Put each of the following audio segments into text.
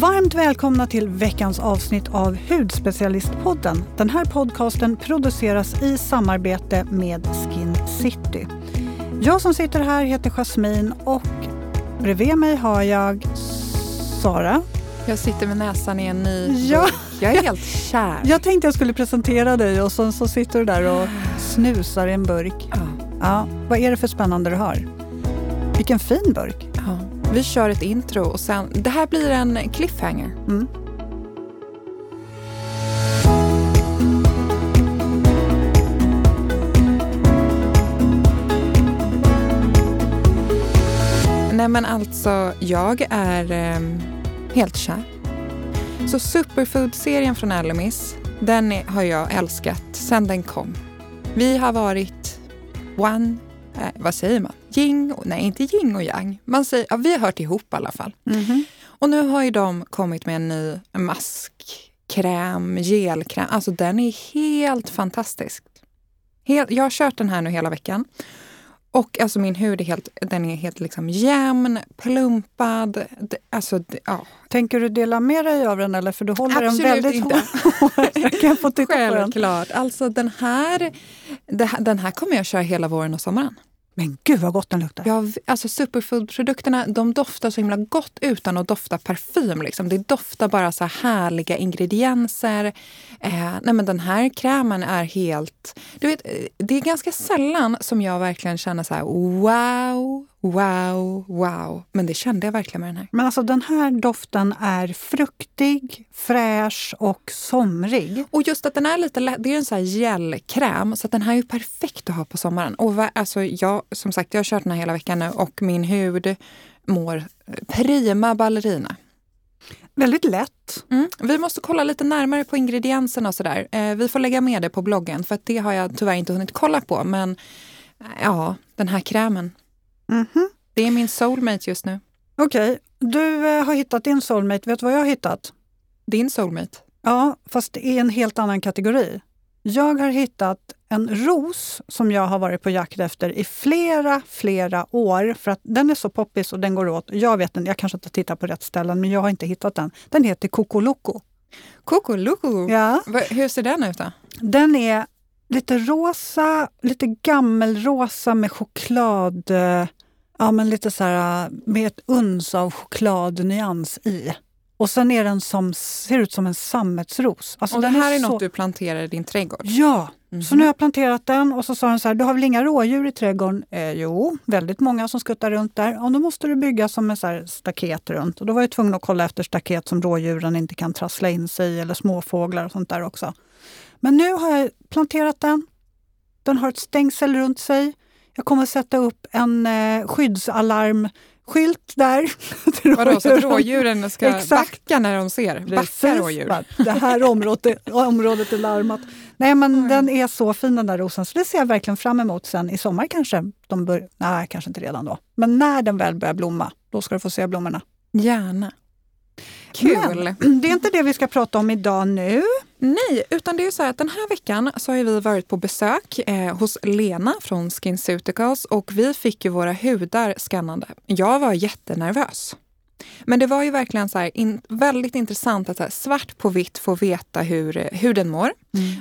Varmt välkomna till veckans avsnitt av Hudspecialistpodden. Den här podcasten produceras i samarbete med Skin City. Jag som sitter här heter Jasmine och bredvid mig har jag Sara. Jag sitter med näsan i en ny Ja. Jag är helt kär. Jag tänkte jag skulle presentera dig och så, så sitter du där och snusar i en burk. Ja. Ja, vad är det för spännande du har? Vilken fin burk. Vi kör ett intro och sen, det här blir en cliffhanger. Mm. Nej men alltså, jag är ehm, helt kär. Så Superfood-serien från Alamis, den har jag älskat sen den kom. Vi har varit one, eh, vad säger man? Yin, och, nej inte yin och yang. Man säger, ja, vi har hört ihop i alla fall. Mhm. Och nu har ju de kommit med en ny maskkräm, gelkräm. Alltså den är helt fantastisk. Helt, jag har kört den här nu hela veckan. Och alltså min hud är helt, den är helt liksom jämn, plumpad. Alltså, ja. Tänker du dela med dig av den eller? För du håller Absolut den väldigt inte. hårt. Jag kan få titta på den. Självklart. Alltså den här, det här, den här kommer jag köra hela våren och sommaren. Men gud vad gott den luktar. Ja, alltså superfood-produkterna de doftar så himla gott utan att dofta parfym. Liksom. Det doftar bara så här härliga ingredienser. Eh, nej men den här krämen är helt... Du vet, eh, det är ganska sällan som jag verkligen känner så här wow, wow, wow. Men det kände jag verkligen med den här. Men alltså den här doften är fruktig, fräsch och somrig. Och just att den är lite lätt, det är en sån här gelkräm så den här är ju perfekt att ha på sommaren. Och va- alltså jag, som sagt, jag har kört den här hela veckan nu och min hud mår eh, prima ballerina. Väldigt lätt. Mm. Vi måste kolla lite närmare på ingredienserna och sådär. Eh, vi får lägga med det på bloggen för det har jag tyvärr inte hunnit kolla på. Men eh, ja, den här krämen. Mhm. Det är min soulmate just nu. Okej, du eh, har hittat din soulmate. Vet du vad jag har hittat? Din soulmate. Ja, fast är en helt annan kategori. Jag har hittat en ros som jag har varit på jakt efter i flera, flera år. För att den är så poppis och den går åt. Jag vet den, jag kanske inte tittar på rätt ställen, men jag har inte hittat den. Den heter Kokoloko. Coco Loco. Ja. Hur ser den ut då? Den är lite rosa, lite gammelrosa med choklad. Ja, men lite så här med ett uns av chokladnyans i. Och sen är den som, ser ut som en sammetsros. Alltså Och den här är så- något du planterar i din trädgård? Ja, så Mhm. nu har jag planterat den och så sa den så här, du har väl inga rådjur i trädgården? Eh, jo, väldigt många som skuttar runt där. Ja, då måste du bygga som en så staket runt. Och då var jag tvungen att kolla efter staket som rådjuren inte kan trassla in sig i eller småfåglar och sånt där också. Men nu har jag planterat den. Den har ett stängsel runt sig. Jag kommer att sätta upp en eh, skyddsalarmskylt där. till Vadå, så att rådjuren. ska Exakt. backa när de ser? Backa Precis, rådjur? Det här området, området är larmat. Nej men Mm. den är så fin den där rosen, så det ser jag verkligen fram emot sen i sommar kanske. De bör, nej, kanske inte redan då. Men när den väl börjar blomma, då ska du få se blommorna. Gärna. Kul. Men, det är inte det vi ska prata om idag nu. Nej, utan det är så här att den här veckan så har vi varit på besök eh, hos Lena från SkinCeuticals och vi fick ju våra hudar skannade. Jag var jättenervös. Men det var ju verkligen så in, väldigt intressant att svart på vitt få veta hur huden mår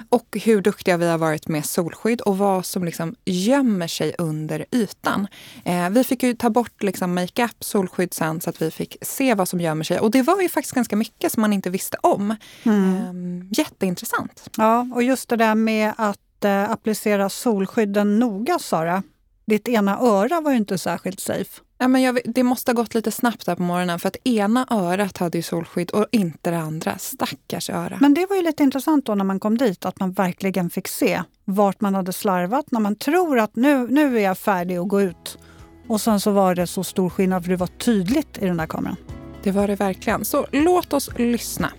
och hur duktiga vi har varit med solskydd och vad som liksom gömmer sig under ytan. Eh, vi fick ju ta bort liksom makeup, solskydd sen så att vi fick se vad som gömmer sig och det var ju faktiskt ganska mycket som man inte visste om. Eh, jätteintressant. Ja, och just det där med att eh, applicera solskydden noga, Sara. Ditt ena öra var ju inte särskilt safe. Ja, men jag, det måste ha gått lite snabbt där på morgonen för att ena örat hade ju solskydd och inte det andra. Stackars öra. Men det var ju lite intressant då när man kom dit, att man verkligen fick se vart man hade slarvat. När man tror att nu, nu är jag färdig att gå ut. Och sen så var det så stor skillnad för det var tydligt i den där kameran. Det var det verkligen. Så låt oss lyssna.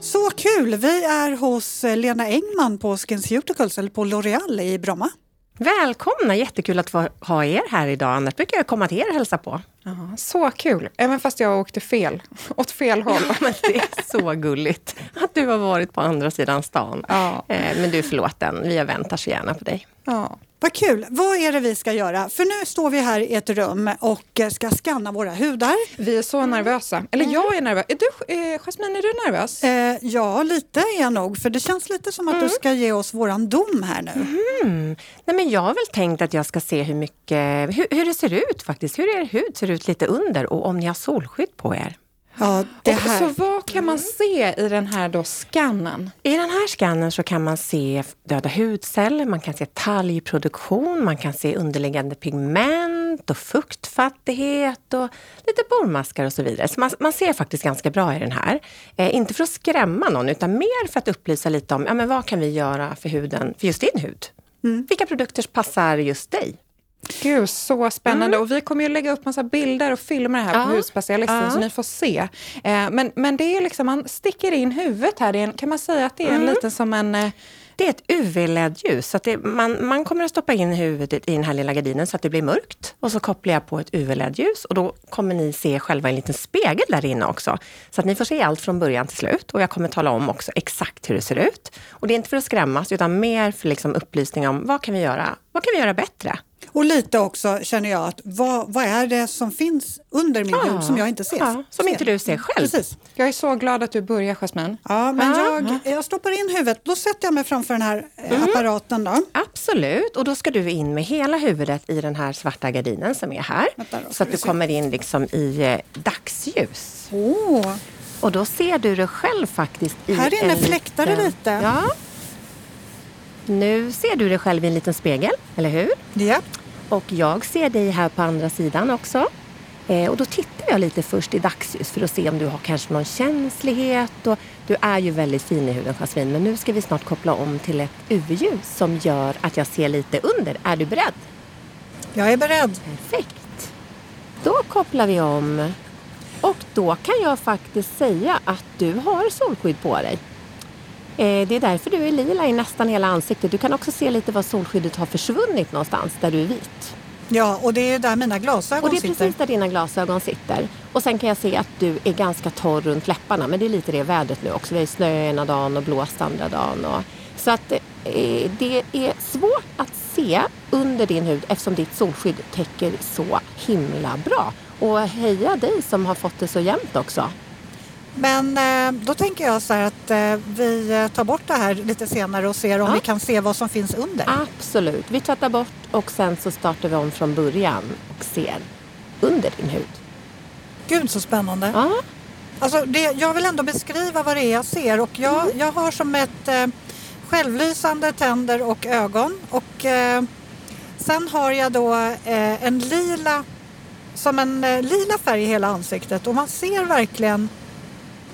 Så kul! Vi är hos eh, Lena Engman på SkinCeuticals, eller på L'Oreal i Bromma. Välkomna! Jättekul att få ha er här idag. Annars brukar jag komma till er och hälsa på. Ja, så kul. Även fast jag åkte fel. Åt fel håll. Men det är så gulligt att du har varit på andra sidan stan. Ja. Eh, Men du är förlåten, vi väntar så gärna på dig. ja. Vad kul! Vad är det vi ska göra? För nu står vi här i ett rum och ska skanna våra hudar. Vi är så nervösa. Eller jag är nervös. Är du, eh, Jasmine, är du nervös? Eh, ja, lite är jag nog. För det känns lite som att du ska ge oss våran dom här nu. Mm. Nej, men jag har väl tänkt att jag ska se hur mycket, hur, hur det ser ut faktiskt. Hur er hud ser ut lite under och om ni har solskydd på er. Ja, det Och här. Så vad kan man se i den här då skannen? I den här skannen så kan man se döda hudceller, man kan se talgproduktion, man kan se underliggande pigment och fuktfattighet och lite pormaskar och så vidare. Så man, man ser faktiskt ganska bra i den här. Eh, inte för att skrämma någon utan mer för att upplysa lite om ja, men vad kan vi göra för huden, för just din hud. Vilka produkter passar just dig? Gud, så spännande. Och vi kommer ju lägga upp massa bilder och filmer här Ja. på Hudspecialisten Ja. så ni får se. Eh, men, men det är liksom, man sticker in huvudet här. En, kan man säga att det är en liten som en... Eh, Det är ett UV-LED-ljus. Så att det, man, man kommer att stoppa in huvudet i den här lilla gardinen så att det blir mörkt. Och så kopplar jag på ett UV-LED-ljus och då kommer ni se själva en liten spegel där inne också. Så att ni får se allt från början till slut. Och jag kommer tala om också exakt hur det ser ut. Och det är inte för att skrämmas utan mer för liksom upplysning om vad kan vi göra, vad kan vi göra bättre? Och lite också känner jag att vad, vad är det som finns under min hud som jag inte ser? Ja, som inte du ser själv. Precis. jag är så glad att du börjar, Jasmine. Ja, men Ja. jag, jag stoppar in huvudet. Då sätter jag mig framför den här eh, Mm. apparaten. Då. Absolut, och då ska du in med hela huvudet i den här svarta gardinen som är här. Då, så att du kommer in liksom i eh, dagsljus. Åh, Och då ser du dig själv faktiskt i Här inne fläktar det lite. Ja. Nu ser du dig själv i en liten spegel, eller hur? ja. Och jag ser dig här på andra sidan också. Eh, och då tittar jag lite först i dagsljus för att se om du har kanske någon känslighet. Och du är ju väldigt fin i huden Jasmine, men nu ska vi snart koppla om till ett UV-ljus som gör att jag ser lite under. Är du beredd? Jag är beredd. Perfekt. Då kopplar vi om. Och då kan jag faktiskt säga att du har solskydd på dig. Eh, Det är därför du är lila i nästan hela ansiktet. Du kan också se lite var solskyddet har försvunnit någonstans, där du är vit. Ja, och det är där mina glasögon Och det är sitter. precis där dina glasögon sitter. Och sen kan jag se att du är ganska torr runt läpparna. Men det är lite det vädret nu också. Vi har snö ena dagen och blåst andra dagen. Och, så att eh, det är svårt att se under din hud eftersom ditt solskydd täcker så himla bra. Och heja dig som har fått det så jämnt också. Men eh, då tänker jag så här att eh, vi eh, tar bort det här lite senare och ser om Ja. vi kan se vad som finns under. Absolut. Vi tvättar bort och sen så startar vi om från början och ser under din hud. Gud så spännande. Ja, Alltså det, jag vill ändå beskriva vad det är jag ser och jag, Mm. jag har som ett eh, självlysande tänder och ögon och eh, sen har jag då eh, en lila, som en lila färg i hela ansiktet och man ser verkligen,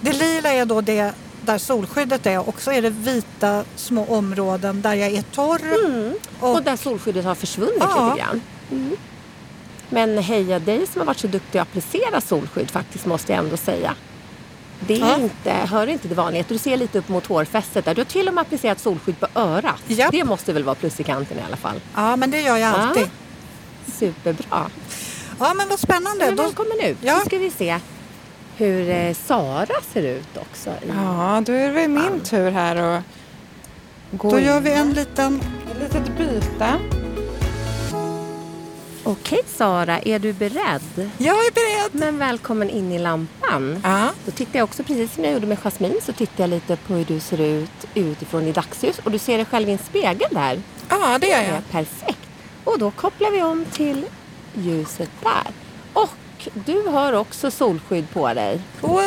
det lila är då det där solskyddet är och så är det vita små områden där jag är torr. Och, Och- där solskyddet har försvunnit Ja. lite grann. Mm. Men heja dig som har varit så duktig att applicera solskydd faktiskt måste jag ändå säga. Det är Ja. inte, hör inte till vanligheter. Du ser lite upp mot hårfästet där. Du har till och med applicerat solskydd på örat. Ja. Det måste väl vara plus i kanten i alla fall. Ja men det gör jag Ja. alltid. Superbra. Ja men vad spännande. Men Då, välkommen ut. Ja. Så ska vi se hur eh, Sara ser ut också. i- Ja, då är det min tur här att gå då gör vi en liten Ett litet byte. Okej Sara, är du beredd? Jag är beredd! Men välkommen in i lampan. Ja. Då tittar jag också, precis som jag gjorde med Jasmine, så tittar jag lite på hur du ser ut utifrån i dagsljus. Och du ser dig själv i en spegel där. ja, det gör jag. är perfekt. Och då kopplar vi om till ljuset där. Och du har också solskydd på dig. Wow!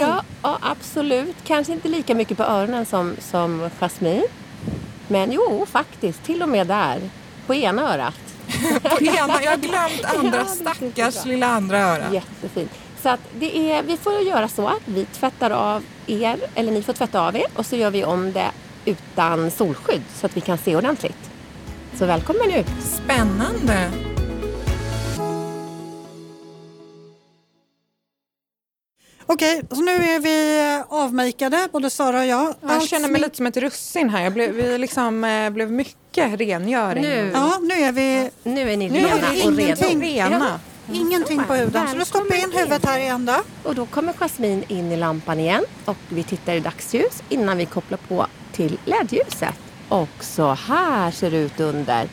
Ja, ja, absolut. Kanske inte lika mycket på öronen som, som Jasmine. Men jo, faktiskt. Till och med där. På ena örat. På ena, jag har glömt andra Ja, stackars lilla andra öra. Jättefint. Så att det är, vi får göra så att vi tvättar av er, eller ni får tvätta av er och så gör vi om det utan solskydd så att vi kan se ordentligt. Så välkommen ut! Spännande. Okej, så nu är vi eh, avmakade, både Sara och jag. Jag Allt känner mig lite som ett russin här. Jag blev, vi liksom, eh, blev mycket rengöring. Nu. Ja, nu är vi Nu är ni Nu är rena vi och ingenting. redo. rena. ingenting på huden. Så då stoppar jag in huvudet här igen då. Och då kommer Jasmine in i lampan igen och vi tittar i dagsljus innan vi kopplar på till LED-ljuset. Och så här ser det ut under.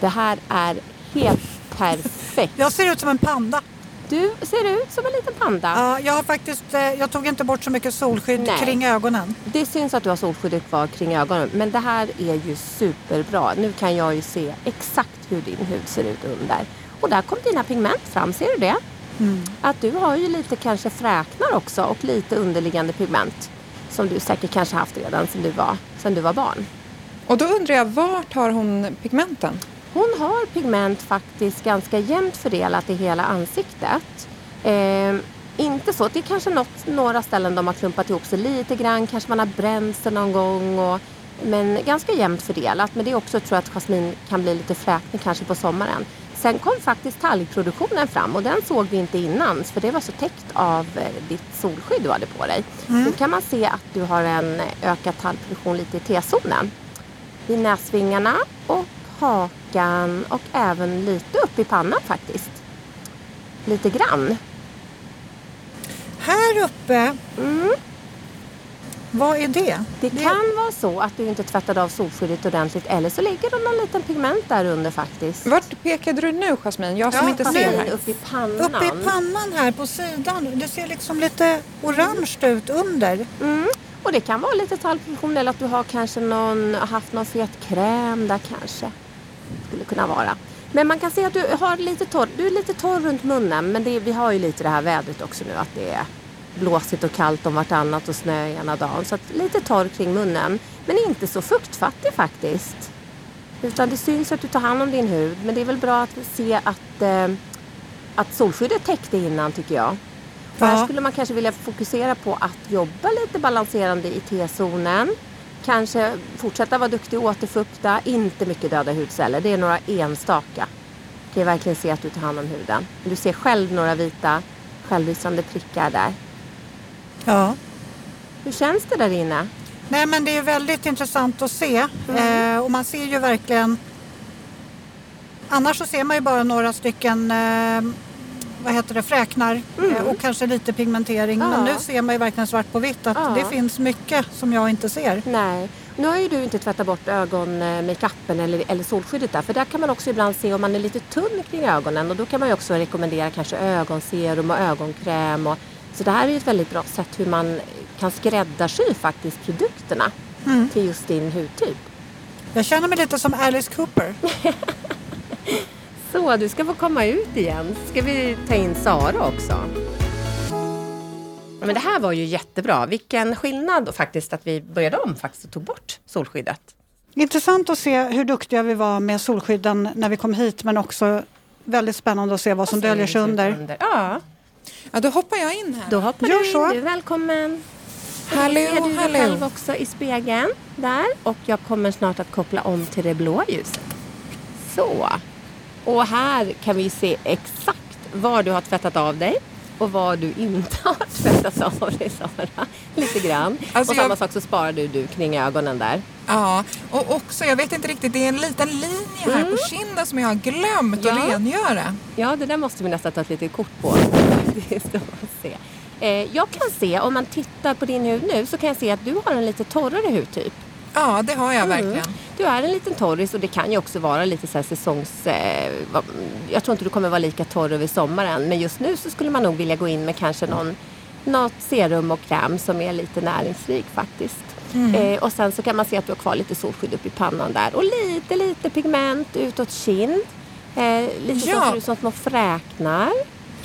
Det här är helt perfekt. Jag ser ut som en panda. Du ser ut som en liten panda. Ja, jag, har faktiskt, eh, jag tog inte bort så mycket solskydd Nej. kring ögonen. Det syns att du har solskyddet kvar kring ögonen men det här är ju superbra. Nu kan jag ju se exakt hur din hud ser ut under. Och där kom dina pigment fram, ser du det? Att du har ju lite kanske fräknar också och lite underliggande pigment. Som du säkert kanske haft redan sedan du var, sedan du var barn. Och då undrar jag, vart har hon pigmenten? Hon har pigment faktiskt ganska jämnt fördelat i hela ansiktet. Eh, inte så, det är kanske något, några ställen de har klumpat ihop sig lite grann, kanske man har bränt sig någon gång. Och, men ganska jämnt fördelat. Men det är också, tror jag, att jasmin kan bli lite fräknig kanske på sommaren. Sen kom faktiskt talgproduktionen fram och den såg vi inte innan för det var så täckt av eh, ditt solskydd du hade på dig. Nu kan man se att du har en ökad talgproduktion lite i T-zonen. I näsvingarna och hakan och även lite upp i pannan faktiskt. Lite grann. Här uppe, vad är det? Det kan vara så att du inte tvättade av solskyddet ordentligt eller så ligger det någon liten pigment där under faktiskt. Vart pekade du nu Jasmin? Jag som Ja, inte ser här. Upp i pannan. Uppe i pannan här på sidan, det ser liksom lite orange ut under. Mm. Och det kan vara lite talgproduktion eller att du har kanske någon, haft någon fet kräm där kanske. Skulle kunna vara. Men man kan se att du, har lite torr, du är lite torr runt munnen men det, vi har ju lite det här vädret också nu att det är blåsigt och kallt om vartannat och snö ena dagen. Så lite torr kring munnen. Men inte så fuktfattig faktiskt. Utan det syns att du tar hand om din hud. Men det är väl bra att se att, eh, att solskyddet täckte innan tycker jag. För här Ja. skulle man kanske vilja fokusera på att jobba lite balanserande i T-zonen. Kanske fortsätta vara duktig och återfukta. Inte mycket döda hudceller. Det är några enstaka. Kan jag verkligen se att du tar hand om huden. Du ser själv några vita självlysande prickar där. Ja. Hur känns det där inne? Nej men det är väldigt intressant att se Mm. eh, och man ser ju verkligen Annars så ser man ju bara några stycken eh, vad heter det, fräknar eh, och kanske lite pigmentering. Mm. Ja. Men nu ser man ju verkligen svart på vitt att Ja. det finns mycket som jag inte ser. Nej. Nu har ju du inte tvättat bort ögonmakeupen eller, eller solskyddet där. För där kan man också ibland se om man är lite tunn kring ögonen. Och då kan man ju också rekommendera kanske ögonserum och ögonkräm. Och, så det här är ju ett väldigt bra sätt hur man kan skräddarsy faktiskt produkterna till just din hudtyp. Jag känner mig lite som Alice Cooper. Så, du ska få komma ut igen. Ska vi ta in Sara också? Men det här var ju jättebra. Vilken skillnad faktiskt att vi började om faktiskt och tog bort solskyddet. Intressant att se hur duktiga vi var med solskydden när vi kom hit men också väldigt spännande att se vad som döljer sig under. Ja, Ja, då hoppar jag in här. då hoppar Gör du in. så. Du är välkommen. Hallå, ser du dig hallå. själv också i spegeln där. Och jag kommer snart att koppla om till det blåa ljuset. Så. Och här kan vi se exakt var du har tvättat av dig och var du inte har tvättat av dig Sara. Lite grann. Alltså, och samma jag- sak så sparar du, du kring ögonen där. Ja, och också, jag vet inte riktigt, det är en liten linje här på kinden som jag har glömt Ja. att rengöra. Ja, det där måste vi nästan ta ett litet kort på. se. Eh, jag kan se, om man tittar på din hud nu, så kan jag se att du har en lite torrare hudtyp. Ja, det har jag Mm. verkligen. Du är en liten torris och det kan ju också vara lite så här säsongs... Eh, jag tror inte du kommer vara lika torr över sommaren men just nu så skulle man nog vilja gå in med kanske någon, något serum och kräm som är lite näringsrik faktiskt. Eh, och sen så kan man se att du har kvar lite solskydd upp i pannan där och lite, lite pigment utåt kind. Eh, lite Ja. som ser ut som små fräknar.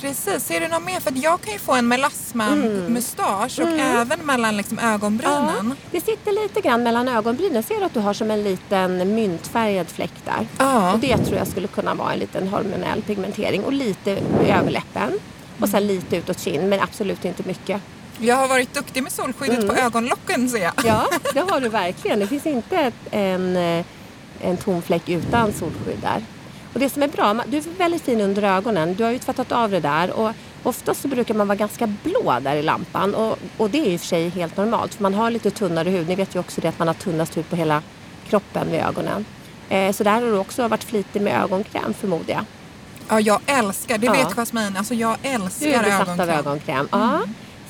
Precis, ser du något mer? För jag kan ju få en melasma-mustasch och även mellan liksom ögonbrynen. Ja, det sitter lite grann mellan ögonbrynen. Ser du att du har som en liten myntfärgad fläck där? Ja. Och det tror jag skulle kunna vara en liten hormonell pigmentering. Och lite i överläppen. Och sen lite utåt kind, men absolut inte mycket. Jag har varit duktig med solskyddet på ögonlocken ser jag. Ja, det har du verkligen. Det finns inte en, eh, en tom fläck utan solskydd där. Och det som är bra, du är väldigt fin under ögonen. Du har ju tvättat av det där. Och oftast så brukar man vara ganska blå där i lampan. Och, och det är i och för sig helt normalt. För man har lite tunnare hud. Ni vet ju också det att man har tunnast hud på hela kroppen vid ögonen. Eh, så där har du också varit flitig med ögonkräm förmodar jag. Ja, jag älskar, det Ja. vet Jasmine, alltså jag Du älskar är besatt ögonkräm. av ögonkräm. Ja.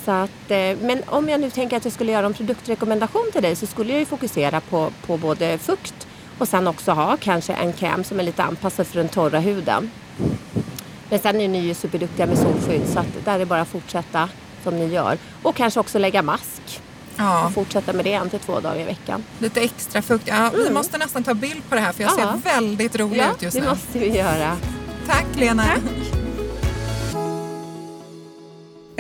Så att, eh, men om jag nu tänker att jag skulle göra en produktrekommendation till dig så skulle jag ju fokusera på, på både fukt Och sen också ha kanske en kräm som är lite anpassad för den torra huden. Men sen är ni ju superduktiga med solskydd så att där är det bara att fortsätta som ni gör. Och kanske också lägga mask. Ja. Och fortsätta med det en till två dagar i veckan. Lite extra fukt. Ja, Vi måste nästan ta bild på det här för jag Ja. ser väldigt rolig Ja, ut just det nu. måste vi göra. Tack Lena. Tack.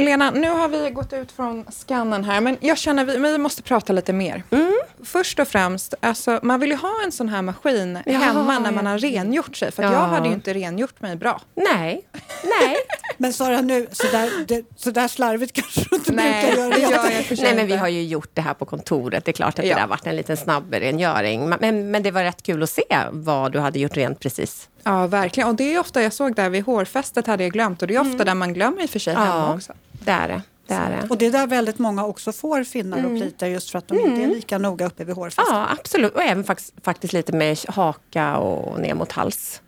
Lena, nu har vi gått ut från skannen här, men jag känner att vi, vi måste prata lite mer. Mm. Först och främst, alltså, man vill ju ha en sån här maskin Ja, hemma när man har rengjort sig. För att Ja. jag hade ju inte rengjort mig bra. Nej, nej. Men Sara, nu, så, där, det, så där slarvigt kanske du inte Nej, brukar göra. jag Nej, men vi har ju gjort det här på kontoret. Det är klart att Ja. det där varit en liten snabbrengöring. Men- Men, men det var rätt kul att se vad du hade gjort rent precis. Ja, verkligen. Och det är ofta, jag såg där vid hårfästet hade jag glömt. Och det är ofta där man glömmer i och för sig hemma också. Det är det. det, är det. Och det är där väldigt många också får finnar och plitar just för att de inte är lika noga uppe vid hårfästet. Ja, absolut. Och även faktiskt, faktiskt lite med haka och ner mot hals.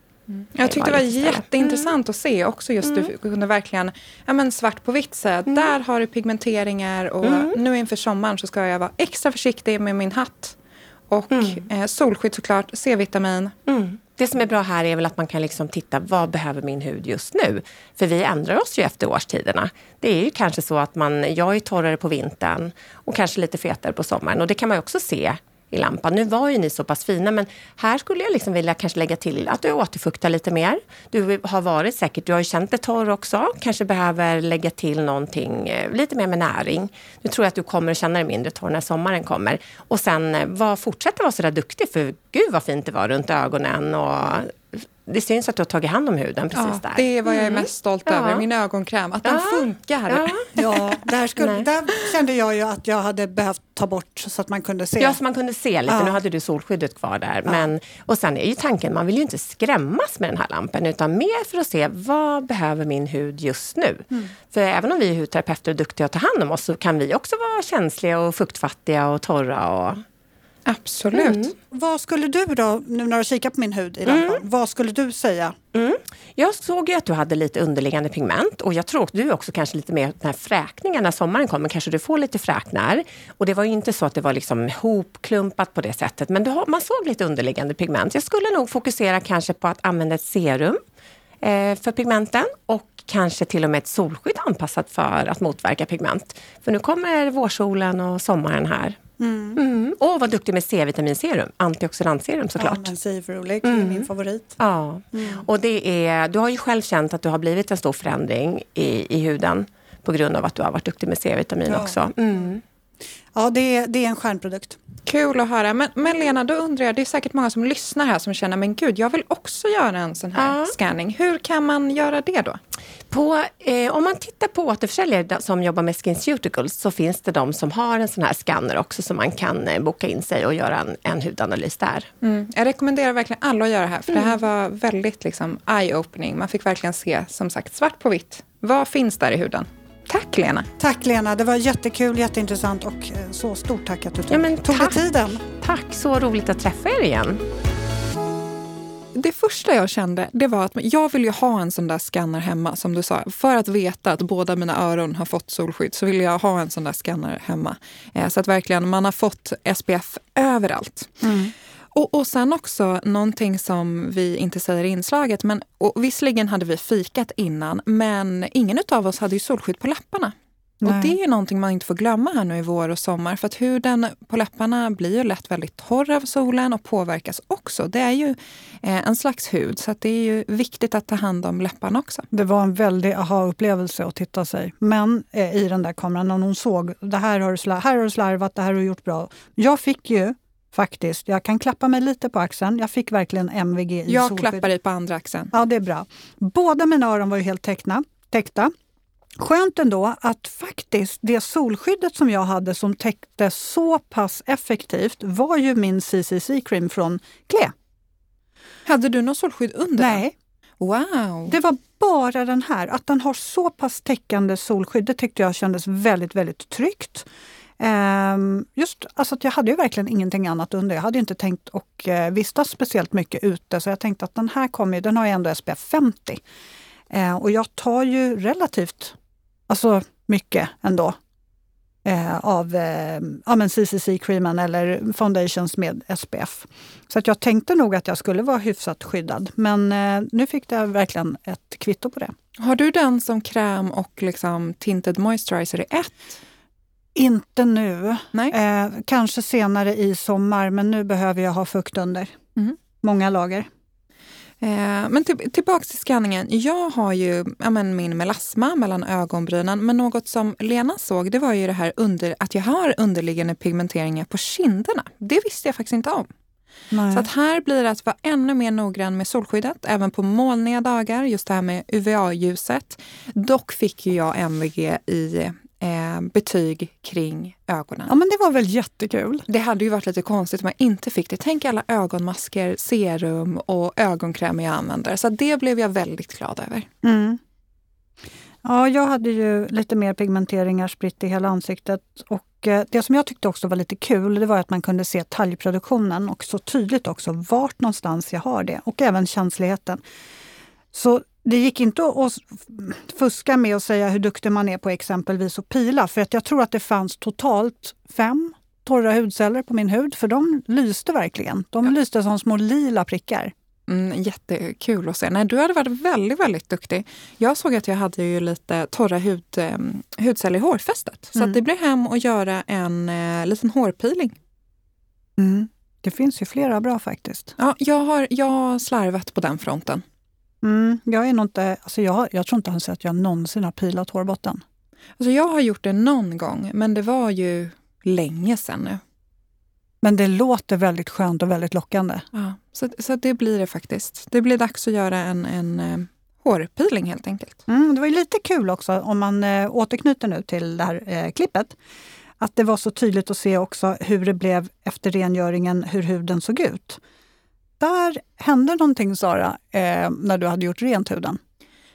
Jag tyckte det var jätteintressant att se också just du kunde verkligen, ja men svart på vitt säga, där har du pigmenteringar och nu inför sommaren så ska jag vara extra försiktig med min hatt. Och eh, solskydd såklart, C-vitamin. Mm. Det som är bra här är väl att man kan liksom titta vad behöver min hud just nu? För vi ändrar oss ju efter årstiderna. Det är ju kanske så att man, jag är torrare på vintern och kanske lite fetare på sommaren. Och det kan man ju också se i lampan. Nu var ju ni så pass fina men här skulle jag liksom vilja kanske lägga till att du återfuktar lite mer. Du har varit säkert, du har ju känt dig torr också. Kanske behöver lägga till någonting eh, lite mer med näring. Nu tror jag att du kommer att känna dig mindre torr när sommaren kommer. Och sen eh, var, fortsätta vara så där duktig för gud vad fint det var runt ögonen och det syns att du har tagit hand om huden precis Ja, där. det är vad jag är mest stolt Ja. över, min ögonkräm. Att den funkar. Ja. Där, skulle, där kände jag ju att jag hade behövt ta bort så att man kunde se. Ja, så man kunde se lite. Nu hade du solskyddet kvar där. Men, och sen är ju tanken, man vill ju inte skrämmas med den här lampan utan mer för att se vad behöver min hud just nu. För även om vi är hudterapeuter och duktiga att ta hand om oss så kan vi också vara känsliga och fuktfattiga och torra. Och, Absolut. Vad skulle du då, nu när du har kikat på min hud i lampan, vad skulle du säga? Jag såg ju att du hade lite underliggande pigment och jag tror att du också kanske lite mer den här fräkningen när sommaren kommer, kanske du får lite fräknar. Och det var ju inte så att det var liksom hopklumpat på det sättet, men du har, man såg lite underliggande pigment. Jag skulle nog fokusera kanske på att använda ett serum eh, för pigmenten och kanske till och med ett solskydd anpassat för att motverka pigment. För nu kommer vårsolen och sommaren här. Mm. Och var duktig med C-vitaminserum, antioxidantserum såklart. Ja, men Sifrolik, mm. min favorit. Ja, och det är, du har ju själv känt att du har blivit en stor förändring i, i huden på grund av att du har varit duktig med C-vitamin Ja. också. Mm. Ja, det är, det är en stjärnprodukt. Kul att höra. Men, men Lena, då undrar jag, det är säkert många som lyssnar här som känner, men gud, jag vill också göra en sån här Ja. scanning. Hur kan man göra det då? På, eh, om man tittar på återförsäljare som jobbar med SkinCeuticals så finns det de som har en sån här scanner också som man kan eh, boka in sig och göra en, en hudanalys där. Mm. Jag rekommenderar verkligen alla att göra det här, för det här var väldigt liksom, eye-opening. Man fick verkligen se, som sagt, svart på vitt. Vad finns där i huden? Tack Lena! Tack Lena, det var jättekul, jätteintressant och eh, så stort tack att du tog, Ja, men tog dig tiden. Tack, så roligt att träffa er igen. Det första jag kände det var att jag vill ju ha en sån där scanner hemma, som du sa. För att veta att båda mina öron har fått solskydd så vill jag ha en sån där scanner hemma. Eh, Så att verkligen man har fått SPF överallt. Och, och sen också någonting som vi inte säger i inslaget, men och visserligen hade vi fikat innan, men ingen av oss hade ju solskydd på Och det är någonting man inte får glömma här nu i vår och sommar. För att huden på läpparna blir ju lätt väldigt torr av solen och påverkas också. Det är ju eh, en slags hud, så det är ju viktigt att ta hand om läpparna också. Det var en väldig aha-upplevelse att titta sig. Men eh, i den där kameran, när hon såg det här har, du här har du slarvat, det här har du gjort bra. Jag fick ju faktiskt, jag kan klappa mig lite på axeln, jag fick verkligen MVG i Jag solskydd. klappar dig på andra axeln. Ja, det är bra. Båda mina öron var ju helt täckna, täckta. Skönt ändå att faktiskt det solskyddet som jag hade som täckte så pass effektivt var ju min CCC-cream från Clé. Hade du något solskydd under? Nej, Wow! det var bara den här. Att den har så pass täckande solskydd, det tyckte jag kändes väldigt, väldigt tryggt. Ehm, just alltså att jag hade ju verkligen ingenting annat under. Jag hade inte tänkt att eh, vistas speciellt mycket ute så jag tänkte att den här kommer den har ju ändå SPF 50. Eh, och jag tar ju relativt alltså mycket ändå. eh, av eh, ja, CCC-creamen eller foundations med SPF. Så att jag tänkte nog att jag skulle vara hyfsat skyddad. Men eh, nu fick jag verkligen ett kvitto på det. Har du den som kräm och liksom tinted moisturizer i ett? Inte nu. Eh, kanske senare i sommar, men nu behöver jag ha fukt under. Mm. Många lager. Eh, men till, tillbaks till skanningen. Jag har ju ja, men min melasma mellan ögonbrynen, men något som Lena såg det var ju det här under, att jag har underliggande pigmenteringar på kinderna. Det visste jag faktiskt inte om. Nej. Så att här blir det att vara ännu mer noggrann med solskyddet, även på molniga dagar, just det här med UVA-ljuset. Dock fick ju jag MVG i eh, betyg kring ögonen. Ja, men det var väl jättekul? Det hade ju varit lite konstigt om jag inte fick det. Tänk alla ögonmasker, serum och ögonkrämer jag använder. Så det blev jag väldigt glad över. Mm. Ja, jag hade ju lite mer pigmenteringar spritt i hela ansiktet. Och eh, det som jag tyckte också var lite kul, det var att man kunde se talgproduktionen och så tydligt också vart någonstans jag har det. Och även känsligheten. Så det gick inte att fuska med att säga hur duktig man är på exempelvis att pila. För att jag tror att det fanns totalt fem torra hudceller på min hud. För de lyste verkligen. De Ja. lyste som små lila prickar. Mm, jättekul att se. Nej, du hade varit väldigt, väldigt duktig. Jag såg att jag hade ju lite torra hud, eh, hudceller i hårfästet. Så Mm. det blev hem och göra en eh, liten hårpeeling. Det finns ju flera bra faktiskt. Ja, jag, har, jag har slarvat på den fronten. Mm, jag, är nog inte, alltså jag, jag tror inte ens att jag någonsin har pilat hårbotten. Alltså jag har gjort det någon gång, men det var ju länge sedan nu. Men det låter väldigt skönt och väldigt lockande. Ja, så, så det blir det faktiskt. Det blir dags att göra en, en eh, hårpeeling helt enkelt. Mm, det var lite kul också om man eh, återknyter nu till det här eh, klippet. Att det var så tydligt att se också hur det blev efter rengöringen, hur huden såg ut. Där hände någonting Sara, eh, när du hade gjort rent huden.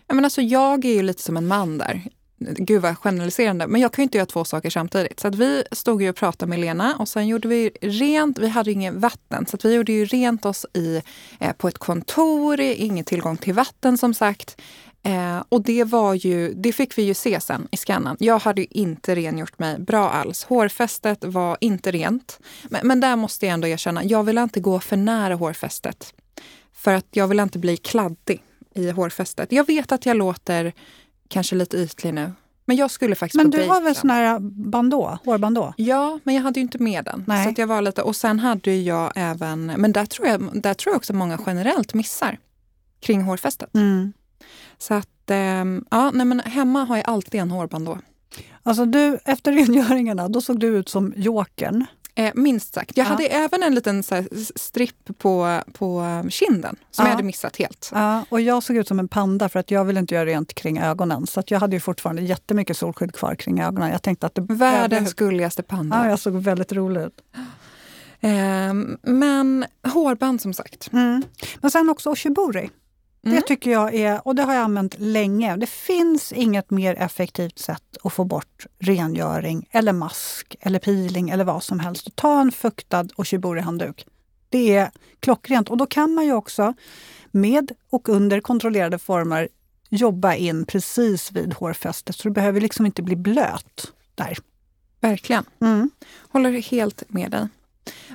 Ja, men alltså, jag är ju lite som en man där. Gud vad generaliserande, men jag kan ju inte göra två saker samtidigt. Så att vi stod ju och pratade med Lena och sen gjorde vi rent, vi hade inget vatten, så att vi gjorde ju rent oss i, eh, på ett kontor, ingen tillgång till vatten som sagt. Eh, och det var ju, det fick vi ju se sen i skannen. Jag hade ju inte rengjort mig bra alls. Hårfästet var inte rent. Men, men där måste jag ändå erkänna, jag vill inte gå för nära hårfästet. För att jag vill inte bli kladdig i hårfästet. Jag vet att jag låter kanske lite ytlig nu. Men jag skulle faktiskt Men du har väl sån här bandå, hårbandå? Ja, men jag hade ju inte med den. Nej. Så att jag var lite, och sen hade jag även, men där tror, jag, där tror jag också många generellt missar kring hårfästet. Mm. Så att, ehm, ja, nej men hemma har jag alltid en hårband Alltså du, efter rengöringarna, då såg du ut som jokern. Eh, minst sagt. Jag Ja. hade även en liten så här, s- stripp på, på kinden som Ja. jag hade missat helt. Ja, och jag såg ut som en panda för att jag ville inte göra rent kring ögonen. Så att jag hade ju fortfarande jättemycket solskydd kvar kring ögonen. Jag tänkte att det Världens gulligaste panda. Ja, jag såg väldigt rolig ut. Ehm, men hårband som sagt. Mm. Men sen också oshibori. Mm. Det tycker jag är, och det har jag använt länge. Det finns inget mer effektivt sätt att få bort rengöring eller mask eller peeling eller vad som helst. Ta en fuktad oshibori-handduk. Det är klockrent och då kan man ju också med och under kontrollerade former jobba in precis vid hårfästet så du behöver liksom inte bli blöt där. Verkligen. Mm. Håller helt med dig.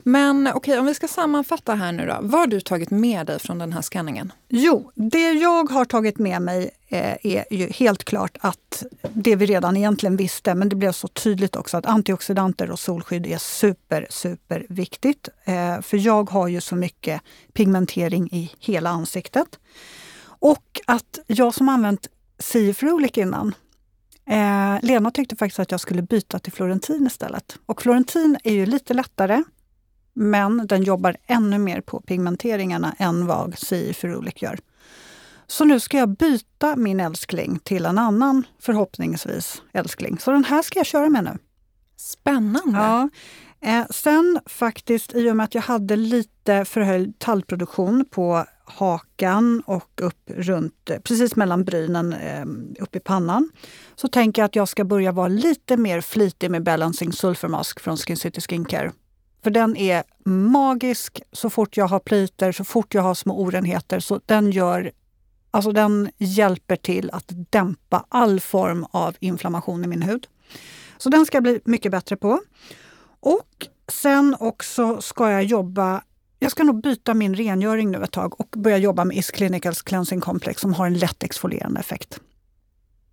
Men okej, om vi ska sammanfatta här nu då. Vad har du tagit med dig från den här skanningen? Jo, det jag har tagit med mig eh, är ju helt klart att det vi redan egentligen visste, men det blev så tydligt också att antioxidanter och solskydd är super, super viktigt. Eh, för jag har ju så mycket pigmentering i hela ansiktet. Och att jag som använt Cifrulic innan, eh, Lena tyckte faktiskt att jag skulle byta till Florentin istället. Och Florentin är ju lite lättare, men den jobbar ännu mer på pigmenteringarna än vad Cifrulic gör. Så nu ska jag byta min älskling till en annan, förhoppningsvis, älskling. Så den här ska jag köra med nu. Spännande. Ja. Eh, sen faktiskt, i och med att jag hade lite förhöjd tallproduktion på hakan och upp runt, eh, precis mellan brynen eh, upp i pannan, så tänker jag att jag ska börja vara lite mer flitig med Balancing Sulfur Mask från Skin City Skincare. För den är magisk så fort jag har pliter, så fort jag har små orenheter. Så den gör Alltså den hjälper till att dämpa all form av inflammation i min hud. Så den ska jag bli mycket bättre på. Och sen också ska jag jobba jag ska nog byta min rengöring nu ett tag och börja jobba med Is Clinicals Cleansing Complex som har en lätt exfolierande effekt.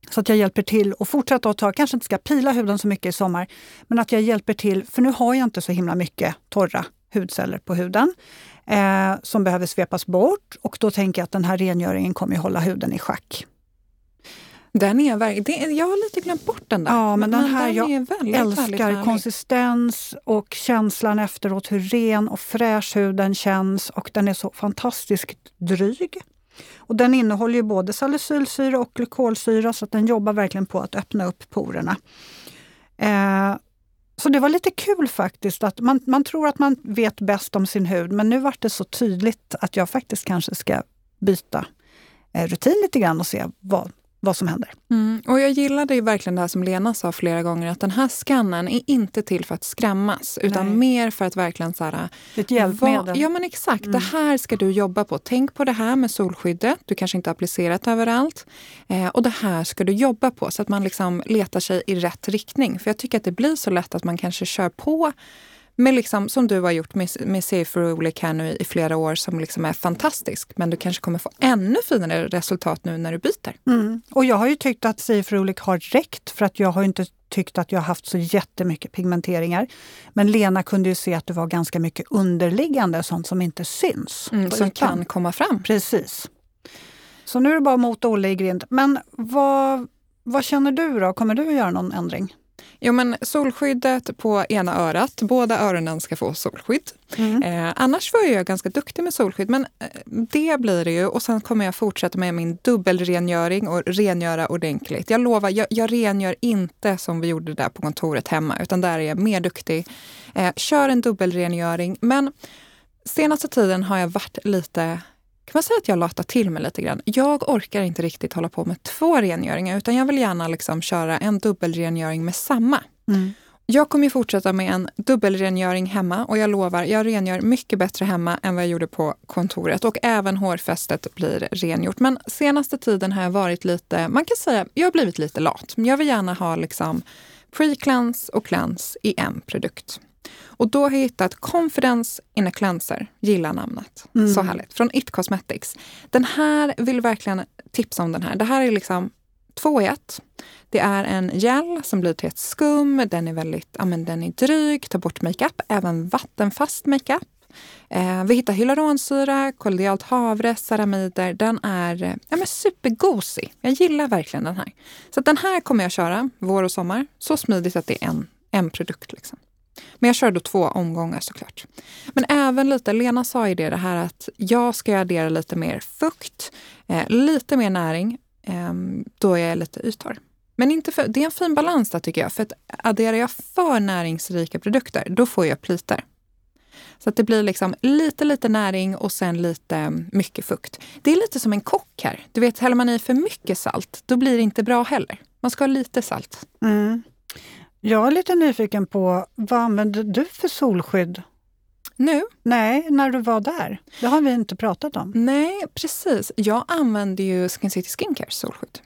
Så att jag hjälper till och fortsätta att ta, kanske inte ska pila huden så mycket i sommar, men att jag hjälper till, för nu har jag inte så himla mycket torra hudceller på huden eh, som behöver svepas bort och då tänker jag att den här rengöringen kommer att hålla huden i schack. Den är verkligen, jag har lite glömt bort den där. Ja, men, den här, den jag väldigt, älskar väldigt konsistens och känslan efteråt, hur ren och fräsch huden känns och den är så fantastiskt dryg. Och den innehåller ju både salicylsyra och glykolsyra så att den jobbar verkligen på att öppna upp porerna. Eh, så det var lite kul faktiskt. att man, man tror att man vet bäst om sin hud men nu vart det så tydligt att jag faktiskt kanske ska byta eh, rutin lite grann och se vad, vad som händer. Mm. Och jag gillade ju verkligen det här som Lena sa flera gånger, att den här skannen är inte till för att skrämmas, utan Nej. mer för att verkligen så här, Ett hjälpmedel. vad- ja men exakt, Mm. det här ska du jobba på. Tänk på det här med solskyddet, du kanske inte har applicerat överallt. Eh, och det här ska du jobba på, så att man liksom letar sig i rätt riktning. För jag tycker att det blir så lätt att man kanske kör på med liksom, som du har gjort med, med Safe Rulic här nu i, flera år som liksom är fantastisk. Men du kanske kommer få ännu finare resultat nu när du byter. Mm. Och jag har ju tyckt att Safe har räckt för att jag har inte tyckt att jag har haft så jättemycket pigmenteringar. Men Lena kunde ju se att det var ganska mycket underliggande, sånt som inte syns. Mm, som ytan. kan komma fram. Precis. Så nu är det bara mot Olle i grind. Men vad, vad känner du då? Kommer du att göra någon ändring? Jo, men solskyddet på ena örat. Båda öronen ska få solskydd. Mm. Eh, annars var jag ganska duktig med solskydd, men eh, det blir det ju. Och sen kommer jag fortsätta med min dubbelrengöring och rengöra ordentligt. Jag lovar, jag, jag rengör inte som vi gjorde där på kontoret hemma, utan där är jag mer duktig. Eh, kör en dubbelrengöring, men senaste tiden har jag varit lite kan man säga att jag latar till mig lite grann. Jag orkar inte riktigt hålla på med två rengöringar utan jag vill gärna liksom köra en dubbelrengöring med samma. Mm. Jag kommer fortsätta med en dubbelrengöring hemma och jag lovar, jag rengör mycket bättre hemma än vad jag gjorde på kontoret och även hårfästet blir rengjort. Men senaste tiden har jag varit lite, man kan säga, jag har blivit lite lat. Jag vill gärna ha liksom pre-cleanse och cleanse i en produkt. Och då har jag hittat Confidence in a cleanser, gillar namnet. Mm. Så härligt. Från It Cosmetics. Den här vill verkligen tipsa om den här. Det här är liksom två i ett. Det är en gel som blir till ett skum. Den är väldigt, ja men den är dryg, tar bort makeup, även vattenfast makeup. Eh, vi hittar hyaluronsyra, kollodialt havre, ceramider. Den är ja, men supergosig. Jag gillar verkligen den här. Så den här kommer jag köra vår och sommar. Så smidigt att det är en, en produkt. Liksom. Men jag kör då två omgångar såklart. Men även lite, Lena sa ju det, det här att jag ska addera lite mer fukt, eh, lite mer näring. Eh, då är jag lite yttorr. Men inte för, det är en fin balans där tycker jag. För att adderar jag för näringsrika produkter, då får jag pliter. Så att det blir liksom lite, lite näring och sen lite mycket fukt. Det är lite som en kock här. Du vet, häller man i för mycket salt, då blir det inte bra heller. Man ska ha lite salt. Mm. Jag är lite nyfiken på, vad använder du för solskydd? Nu Nej, när du var där. Det har vi inte pratat om. Nej, precis. Jag använder ju Skin City Skincare solskydd.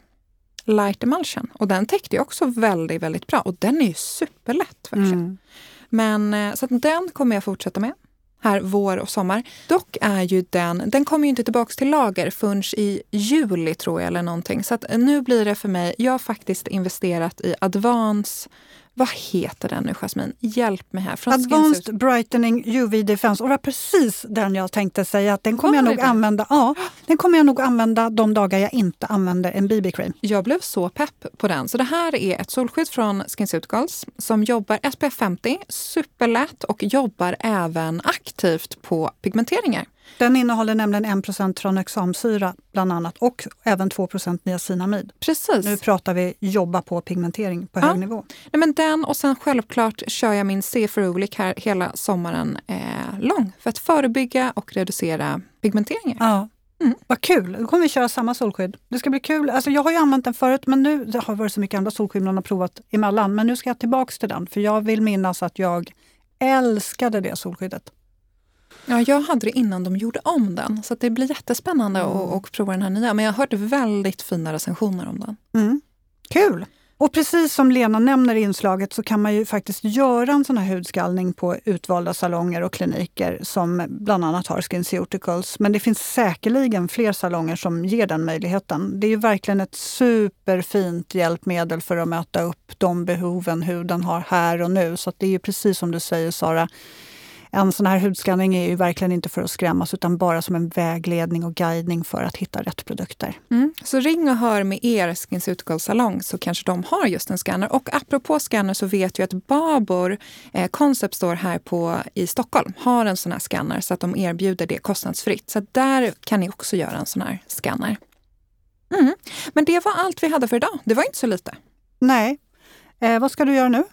Light Emulsion. Och den täckte ju också väldigt, väldigt bra. Och den är ju superlätt verkligen. Mm. Men eh, så att den kommer jag fortsätta med här vår och sommar. Dock är ju den, den kommer ju inte tillbaks till lager förrän i juli tror jag eller någonting. Så att nu blir det för mig, jag har faktiskt investerat i Advance, vad heter den nu Jasmine? Hjälp mig här. Från Skin Advanced Suit. Brightening UV Defense. Och det var precis den jag tänkte säga. Att den kommer jag nog det? använda. Ja, den kommer jag nog använda de dagar jag inte använder en BB-cream. Jag blev så pepp på den. Så det här är ett solskydd från SkinCeuticals som jobbar SPF 50, superlätt och jobbar även aktivt på pigmenteringar. Den innehåller nämligen 1 tranexamsyra bland annat och även 2 niacinamid. Precis. Nu pratar vi jobba på pigmentering på Ja. hög nivå. Nej, men den och sen självklart kör jag min C Ferulic här hela sommaren eh, lång för att förebygga och reducera pigmenteringar. Ja. Mm. Vad kul! Då kommer vi köra samma solskydd. Det ska bli kul. Alltså jag har ju använt den förut men nu det har varit så mycket andra solskydd man har provat emellan. Men nu ska jag tillbaks till den för jag vill minnas att jag älskade det solskyddet. Ja, jag hade det innan de gjorde om den så det blir jättespännande Mm. att att prova den här nya. Men jag har hört väldigt fina recensioner om den. Mm. Kul! Och precis som Lena nämner i inslaget så kan man ju faktiskt göra en sån här hudskallning på utvalda salonger och kliniker som bland annat har SkinCeuticals. Men det finns säkerligen fler salonger som ger den möjligheten. Det är ju verkligen ett superfint hjälpmedel för att möta upp de behoven huden har här och nu. Så det är ju precis som du säger Sara, en sån här hudskanning är ju verkligen inte för att skrämmas utan bara som en vägledning och guidning för att hitta rätt produkter. Mm. Så ring och hör med er SkinCeuticals-salong så kanske de har just en scanner. Och apropå scanner så vet jag att Babor eh, Concept Store här på, i Stockholm har en sån här scanner så att de erbjuder det kostnadsfritt. Så där kan ni också göra en sån här scanner. Mm. Men det var allt vi hade för idag. Det var inte så lite. Nej, Eh, vad ska du göra nu?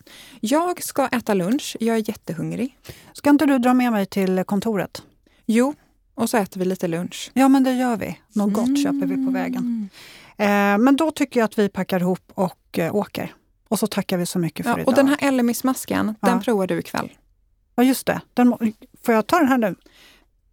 Jag ska äta lunch. Jag är jättehungrig. Ska inte du dra med mig till kontoret? Jo, och så äter vi lite lunch. Ja, men det gör vi. Något gott mm. köper vi på vägen. Eh, men då tycker jag att vi packar ihop och eh, åker. Och så tackar vi så mycket för ja, idag. Och den här Elemis-masken, ja. den provar du ikväll. Ja, just det. Den, får jag ta den här nu?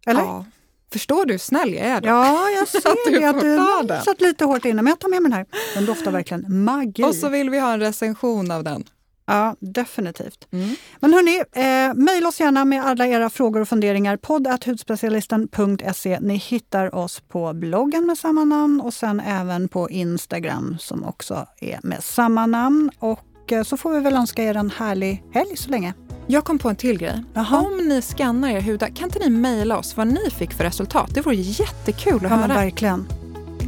Eller? Ja. Förstår du hur snäll jag är? Då? Ja, jag ser det. Att du satt lite hårt inne, men jag tar med mig den här. Den doftar verkligen magi. Och så vill vi ha en recension av den. Ja, definitivt. Mm. Men hörni, eh, mejla oss gärna med alla era frågor och funderingar. Podd hudspecialisten.se. Ni hittar oss på bloggen med samma namn och sen även på Instagram som också är med samma namn. Och eh, så får vi väl önska er en härlig helg så länge. Jag kom på en till grej. Aha. Om ni skannar era hudar, kan inte ni mejla oss vad ni fick för resultat? Det vore jättekul att ja, höra. Verkligen.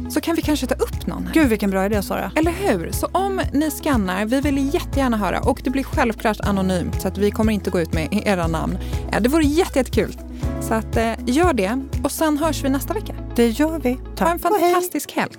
Så kan vi kanske ta upp någon här. Gud vilken bra idé Sara. Eller hur? Så om ni skannar, vi vill jättegärna höra och det blir självklart anonymt så att vi kommer inte gå ut med era namn. Det vore jättekul. Så att, eh, gör det och sen hörs vi nästa vecka. Det gör vi. Tack ha en fantastisk helg.